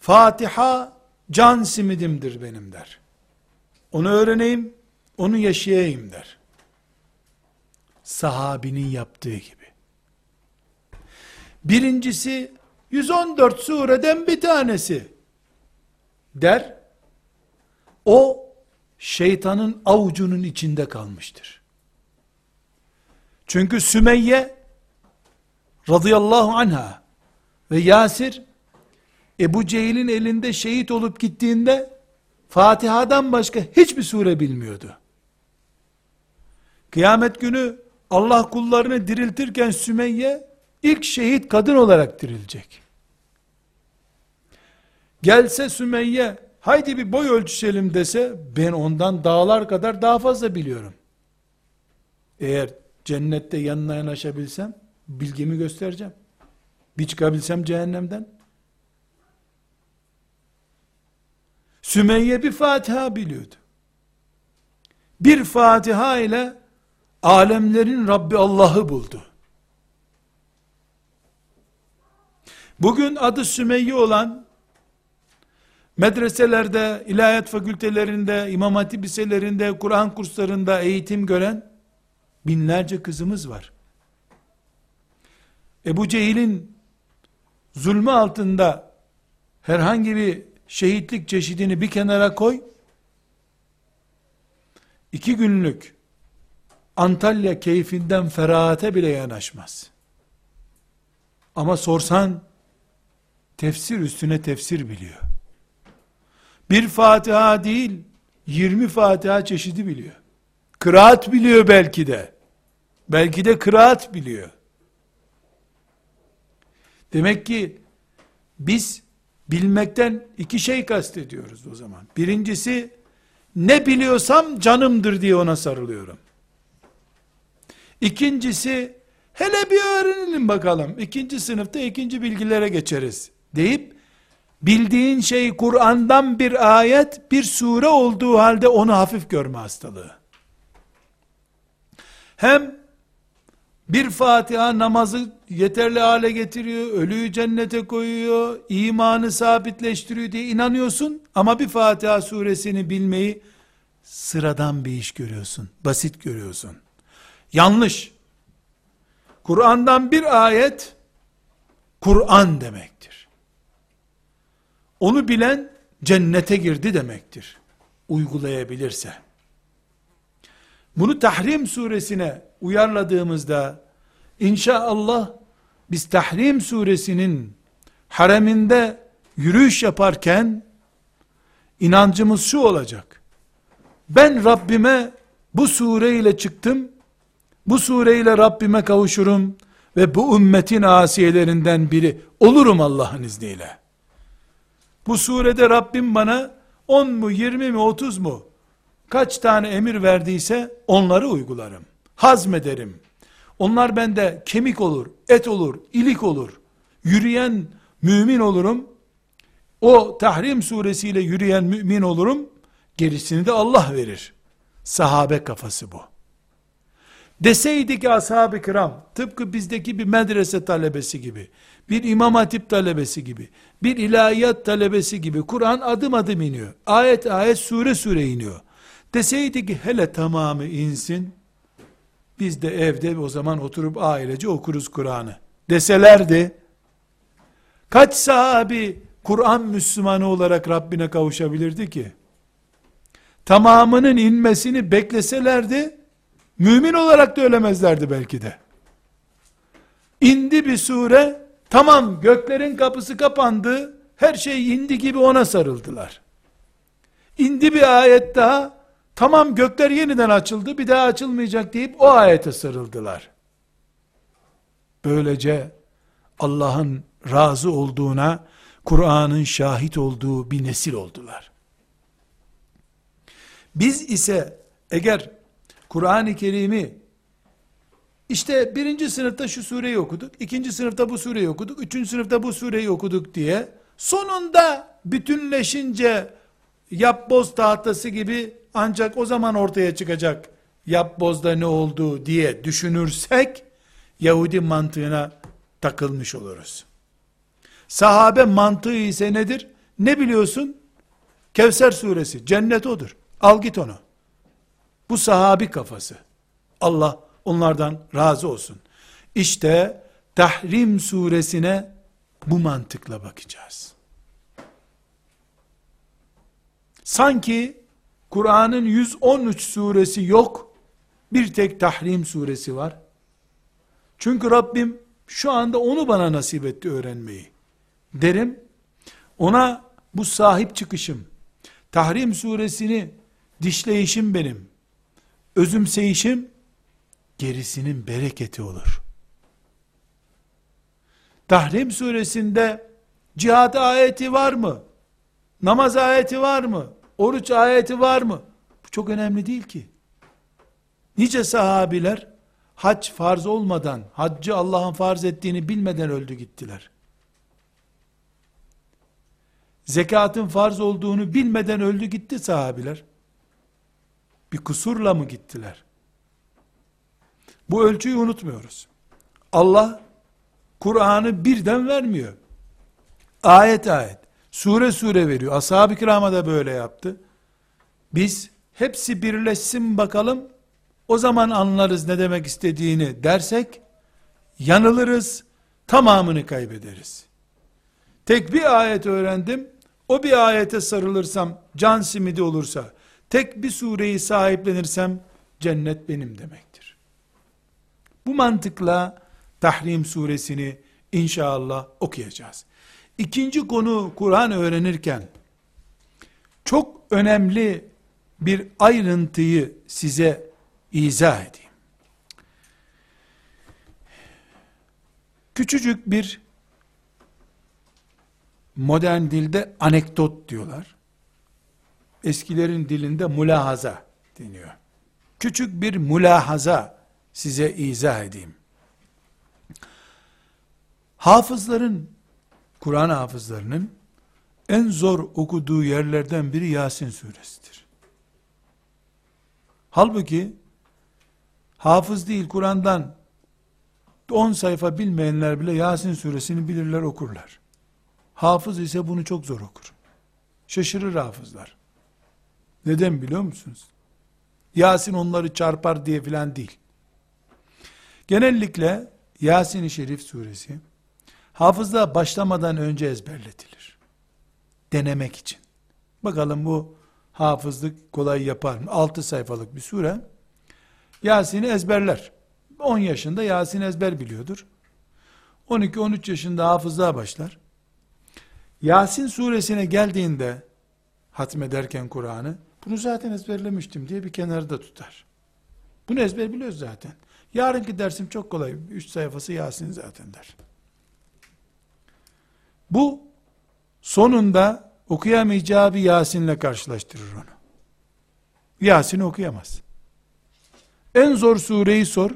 Fatiha can simidimdir benim der. Onu öğreneyim, onu yaşayayım der. Sahabinin yaptığı gibi. Birincisi 114 sureden bir tanesi der. O şeytanın avucunun içinde kalmıştır. Çünkü Sümeyye radıyallahu anha ve Yasir Ebu Cehil'in elinde şehit olup gittiğinde Fatiha'dan başka hiçbir sure bilmiyordu. Kıyamet günü Allah kullarını diriltirken Sümeyye ilk şehit kadın olarak dirilecek. Gelse Sümeyye haydi bir boy ölçüşelim dese ben ondan dağlar kadar daha fazla biliyorum. Eğer cennette yanına yanaşabilsem bilgimi göstereceğim. Bir çıkabilsem cehennemden. Sümeyye bir Fatiha biliyordu. Bir Fatiha ile alemlerin Rabbi Allah'ı buldu. Bugün adı Sümeyye olan medreselerde, ilahiyat fakültelerinde, imam hatip liselerinde, Kur'an kurslarında eğitim gören binlerce kızımız var. Ebu Cehil'in zulmü altında herhangi bir şehitlik çeşidini bir kenara koy, iki günlük Antalya keyfinden ferahate bile yanaşmaz. Ama sorsan, tefsir üstüne tefsir biliyor. Bir Fatiha değil, 20 Fatiha çeşidi biliyor. Kıraat biliyor belki de. Belki de kıraat biliyor. Demek ki biz bilmekten iki şey kastediyoruz o zaman. Birincisi ne biliyorsam canımdır diye ona sarılıyorum. İkincisi hele bir öğrenelim bakalım. İkinci sınıfta ikinci bilgilere geçeriz deyip bildiğin şey Kur'an'dan bir ayet, bir sure olduğu halde onu hafif görme hastalığı. Hem bir Fatiha namazı yeterli hale getiriyor, ölüyü cennete koyuyor, imanı sabitleştiriyor diye inanıyorsun ama bir Fatiha suresini bilmeyi sıradan bir iş görüyorsun, basit görüyorsun. Yanlış. Kur'an'dan bir ayet Kur'an demektir. Onu bilen cennete girdi demektir. Uygulayabilirse. Bunu Tahrim suresine uyarladığımızda inşallah biz Tahrim suresinin hareminde yürüyüş yaparken inancımız şu olacak. Ben Rabbime bu sureyle çıktım. Bu sureyle Rabbime kavuşurum ve bu ümmetin asiyelerinden biri olurum Allah'ın izniyle. Bu surede Rabbim bana 10 mu 20 mi 30 mu kaç tane emir verdiyse onları uygularım. Hazmederim. Onlar bende kemik olur, et olur, ilik olur. Yürüyen mümin olurum. O Tahrim suresiyle yürüyen mümin olurum. Gerisini de Allah verir. Sahabe kafası bu. Deseydi ki ashab-ı kiram, tıpkı bizdeki bir medrese talebesi gibi, bir imam hatip talebesi gibi, bir ilahiyat talebesi gibi, Kur'an adım adım iniyor. Ayet ayet, sure sure iniyor. Deseydi ki hele tamamı insin, biz de evde o zaman oturup ailece okuruz Kur'an'ı. Deselerdi, kaç sahabi Kur'an Müslümanı olarak Rabbine kavuşabilirdi ki? Tamamının inmesini bekleselerdi, mümin olarak da ölemezlerdi belki de. İndi bir sure, tamam göklerin kapısı kapandı, her şey indi gibi ona sarıldılar. İndi bir ayet daha, tamam gökler yeniden açıldı, bir daha açılmayacak deyip o ayete sarıldılar. Böylece Allah'ın razı olduğuna, Kur'an'ın şahit olduğu bir nesil oldular. Biz ise eğer Kur'an-ı Kerim'i işte birinci sınıfta şu sureyi okuduk, ikinci sınıfta bu sureyi okuduk, üçüncü sınıfta bu sureyi okuduk diye sonunda bütünleşince yapboz tahtası gibi ancak o zaman ortaya çıkacak yapbozda ne olduğu diye düşünürsek Yahudi mantığına takılmış oluruz. Sahabe mantığı ise nedir? Ne biliyorsun? Kevser suresi, cennet odur. Al git onu. Bu sahabi kafası. Allah onlardan razı olsun. İşte Tahrim suresine bu mantıkla bakacağız. Sanki Kur'an'ın 113 suresi yok, bir tek Tahrim suresi var. Çünkü Rabbim şu anda onu bana nasip etti öğrenmeyi. Derim, ona bu sahip çıkışım, Tahrim suresini dişleyişim benim, özümseyişim, gerisinin bereketi olur. Tahrim suresinde cihat ayeti var mı? Namaz ayeti var mı? Oruç ayeti var mı? Bu çok önemli değil ki. Nice sahabiler hac farz olmadan, haccı Allah'ın farz ettiğini bilmeden öldü gittiler. Zekatın farz olduğunu bilmeden öldü gitti sahabiler. Bir kusurla mı gittiler? Bu ölçüyü unutmuyoruz. Allah Kur'an'ı birden vermiyor. Ayet ayet, sure sure veriyor. Ashab-ı kirama da böyle yaptı. Biz hepsi birleşsin bakalım, o zaman anlarız ne demek istediğini dersek, yanılırız, tamamını kaybederiz. Tek bir ayet öğrendim, o bir ayete sarılırsam, can simidi olursa, tek bir sureyi sahiplenirsem, cennet benim demektir. Bu mantıkla, Tahrim suresini inşallah okuyacağız. İkinci konu Kur'an öğrenirken, çok önemli bir ayrıntıyı size izah edeyim. Küçücük bir modern dilde anekdot diyorlar. Eskilerin dilinde mulahaza deniyor. Küçük bir mulahaza size izah edeyim. Hafızların, Kur'an hafızlarının en zor okuduğu yerlerden biri Yasin suresidir. Halbuki hafız değil Kur'an'dan 10 sayfa bilmeyenler bile Yasin suresini bilirler okurlar. Hafız ise bunu çok zor okur. Şaşırır hafızlar. Neden biliyor musunuz? Yasin onları çarpar diye filan değil. Genellikle Yasin-i Şerif suresi hafızlığa başlamadan önce ezberletilir. Denemek için. Bakalım bu hafızlık kolay yapar mı? 6 sayfalık bir sure. Yasin'i ezberler. 10 yaşında Yasin ezber biliyordur. 12-13 yaşında hafızlığa başlar. Yasin suresine geldiğinde hatmederken Kur'an'ı bunu zaten ezberlemiştim diye bir kenarda tutar. Bunu ezber biliyoruz zaten. Yarınki dersim çok kolay. Üç sayfası Yasin zaten der. Bu sonunda okuyamayacağı bir Yasin'le karşılaştırır onu. Yasin okuyamaz. En zor sureyi sor.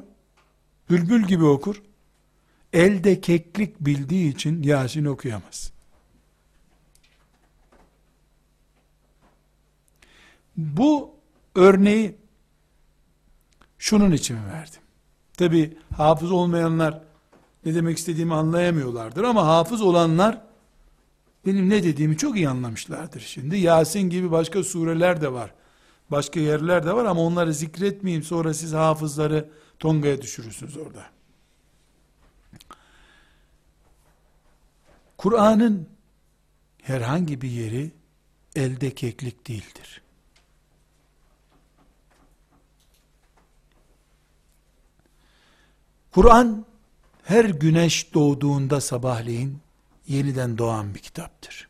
Bülbül gibi okur. Elde keklik bildiği için Yasin okuyamaz. Bu örneği şunun için verdim. Tabi hafız olmayanlar ne demek istediğimi anlayamıyorlardır ama hafız olanlar benim ne dediğimi çok iyi anlamışlardır. Şimdi Yasin gibi başka sureler de var. Başka yerler de var ama onları zikretmeyeyim sonra siz hafızları tongaya düşürürsünüz orada. Kur'an'ın herhangi bir yeri elde keklik değildir. Kur'an her güneş doğduğunda sabahleyin yeniden doğan bir kitaptır.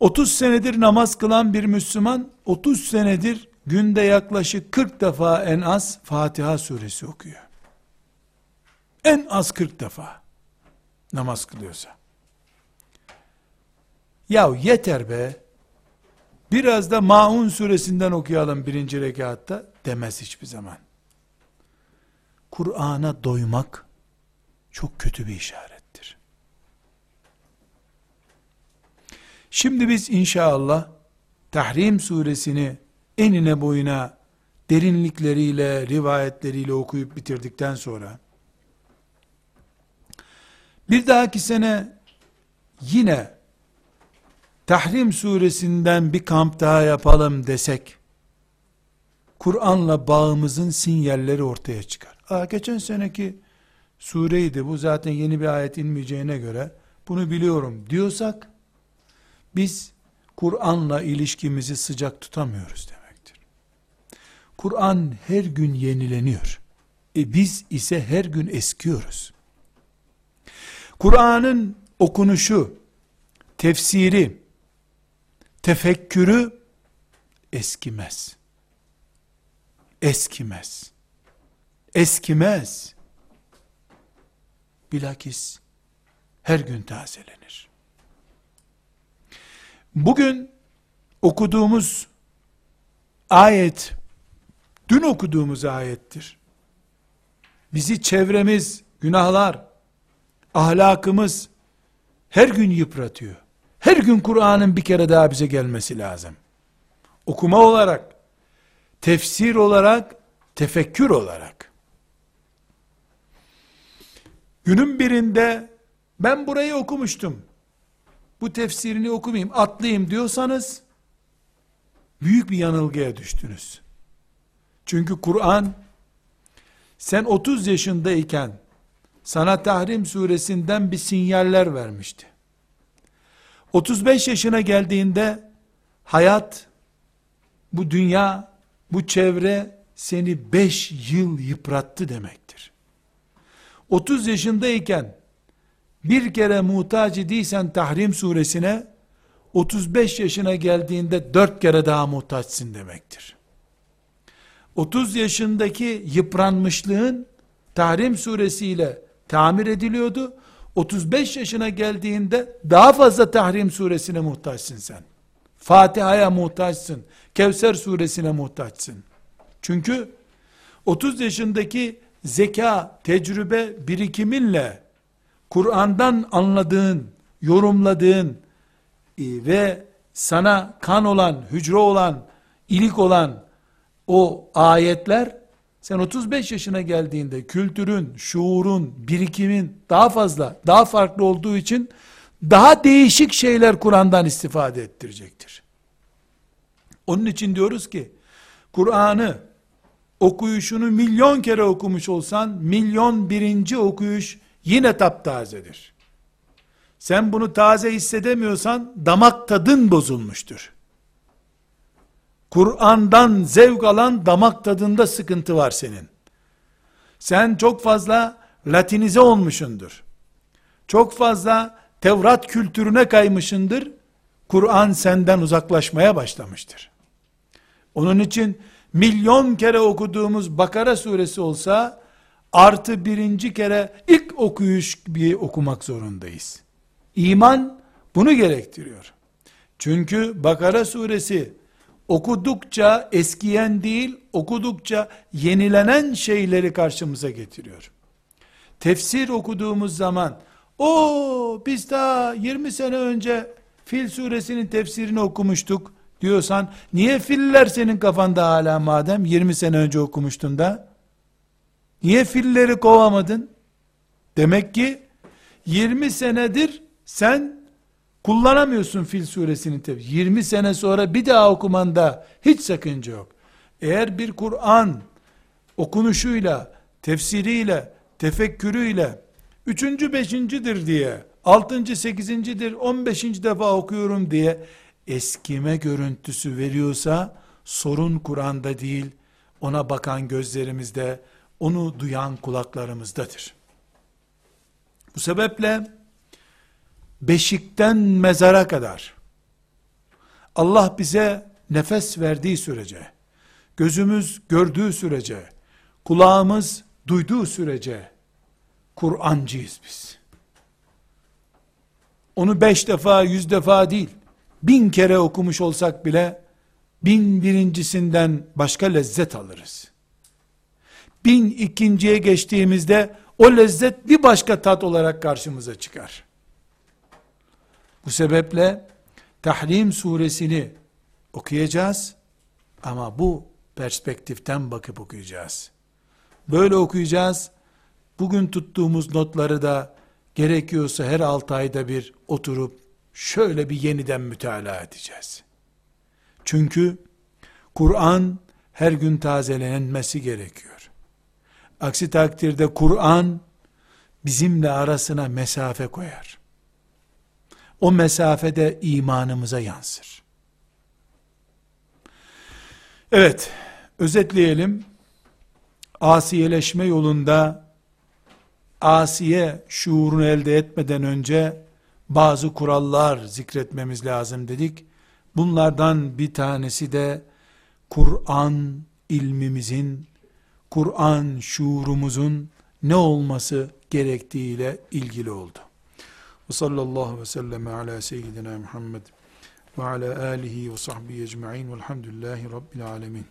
30 senedir namaz kılan bir Müslüman 30 senedir günde yaklaşık 40 defa en az Fatiha suresi okuyor. En az 40 defa namaz kılıyorsa. Ya yeter be. Biraz da Maun suresinden okuyalım birinci rekatta demez hiçbir zaman. Kur'an'a doymak çok kötü bir işarettir. Şimdi biz inşallah Tahrim suresini enine boyuna derinlikleriyle, rivayetleriyle okuyup bitirdikten sonra bir dahaki sene yine Tahrim suresinden bir kamp daha yapalım desek Kur'an'la bağımızın sinyalleri ortaya çıkar. Aa, geçen seneki sureydi bu zaten yeni bir ayet inmeyeceğine göre bunu biliyorum diyorsak biz Kur'an'la ilişkimizi sıcak tutamıyoruz demektir. Kur'an her gün yenileniyor. E biz ise her gün eskiyoruz. Kur'an'ın okunuşu, tefsiri, tefekkürü eskimez. Eskimez. Eskimez. Bilakis her gün tazelenir. Bugün okuduğumuz ayet, dün okuduğumuz ayettir. Bizi çevremiz, günahlar, ahlakımız her gün yıpratıyor. Her gün Kur'an'ın bir kere daha bize gelmesi lazım. Okuma olarak, tefsir olarak, tefekkür olarak. Günün birinde ben burayı okumuştum. Bu tefsirini okumayayım, atlayayım diyorsanız büyük bir yanılgıya düştünüz. Çünkü Kur'an sen 30 yaşındayken sana Tahrim suresinden bir sinyaller vermişti. 35 yaşına geldiğinde hayat, bu dünya, bu çevre seni 5 yıl yıprattı demektir. 30 yaşındayken bir kere muhtaç idiysen Tahrim suresine 35 yaşına geldiğinde 4 kere daha muhtaçsın demektir. 30 yaşındaki yıpranmışlığın Tahrim suresiyle tamir ediliyordu. 35 yaşına geldiğinde daha fazla Tahrim suresine muhtaçsın sen. Fatiha'ya muhtaçsın. Kevser suresine muhtaçsın. Çünkü 30 yaşındaki zeka, tecrübe birikiminle Kur'an'dan anladığın, yorumladığın e, ve sana kan olan, hücre olan, ilik olan o ayetler sen 35 yaşına geldiğinde kültürün, şuurun, birikimin daha fazla, daha farklı olduğu için daha değişik şeyler Kur'an'dan istifade ettirecektir. Onun için diyoruz ki Kur'an'ı okuyuşunu milyon kere okumuş olsan milyon birinci okuyuş yine taptazedir. Sen bunu taze hissedemiyorsan damak tadın bozulmuştur. Kur'an'dan zevk alan damak tadında sıkıntı var senin. Sen çok fazla latinize olmuşundur. Çok fazla Tevrat kültürüne kaymışındır. Kur'an senden uzaklaşmaya başlamıştır. Onun için milyon kere okuduğumuz Bakara suresi olsa artı birinci kere ilk okuyuş bir okumak zorundayız. İman bunu gerektiriyor. Çünkü Bakara suresi okudukça eskiyen değil, okudukça yenilenen şeyleri karşımıza getiriyor. Tefsir okuduğumuz zaman, o biz daha 20 sene önce Fil suresinin tefsirini okumuştuk diyorsan niye filler senin kafanda hala madem 20 sene önce okumuştun da niye filleri kovamadın? Demek ki 20 senedir sen kullanamıyorsun Fil suresini tabi. 20 sene sonra bir daha okumanda hiç sakınca yok. Eğer bir Kur'an okunuşuyla, tefsiriyle, tefekkürüyle, üçüncü, beşincidir diye, altıncı, sekizincidir, on beşinci defa okuyorum diye, eskime görüntüsü veriyorsa, sorun Kur'an'da değil, ona bakan gözlerimizde, onu duyan kulaklarımızdadır. Bu sebeple, beşikten mezara kadar, Allah bize nefes verdiği sürece, gözümüz gördüğü sürece, kulağımız duyduğu sürece, Kur'ancıyız biz. Onu beş defa, yüz defa değil, bin kere okumuş olsak bile, bin birincisinden başka lezzet alırız. Bin ikinciye geçtiğimizde, o lezzet bir başka tat olarak karşımıza çıkar. Bu sebeple, Tahrim suresini okuyacağız, ama bu perspektiften bakıp okuyacağız. Böyle okuyacağız, bugün tuttuğumuz notları da gerekiyorsa her altı ayda bir oturup şöyle bir yeniden mütalaa edeceğiz. Çünkü Kur'an her gün tazelenmesi gerekiyor. Aksi takdirde Kur'an bizimle arasına mesafe koyar. O mesafede imanımıza yansır. Evet, özetleyelim. Asiyeleşme yolunda asiye şuurunu elde etmeden önce bazı kurallar zikretmemiz lazım dedik. Bunlardan bir tanesi de Kur'an ilmimizin, Kur'an şuurumuzun ne olması gerektiğiyle ilgili oldu. Ve sallallahu ve sellem ala seyyidina Muhammed ve ala alihi ve sahbihi ecma'in velhamdülillahi rabbil alemin.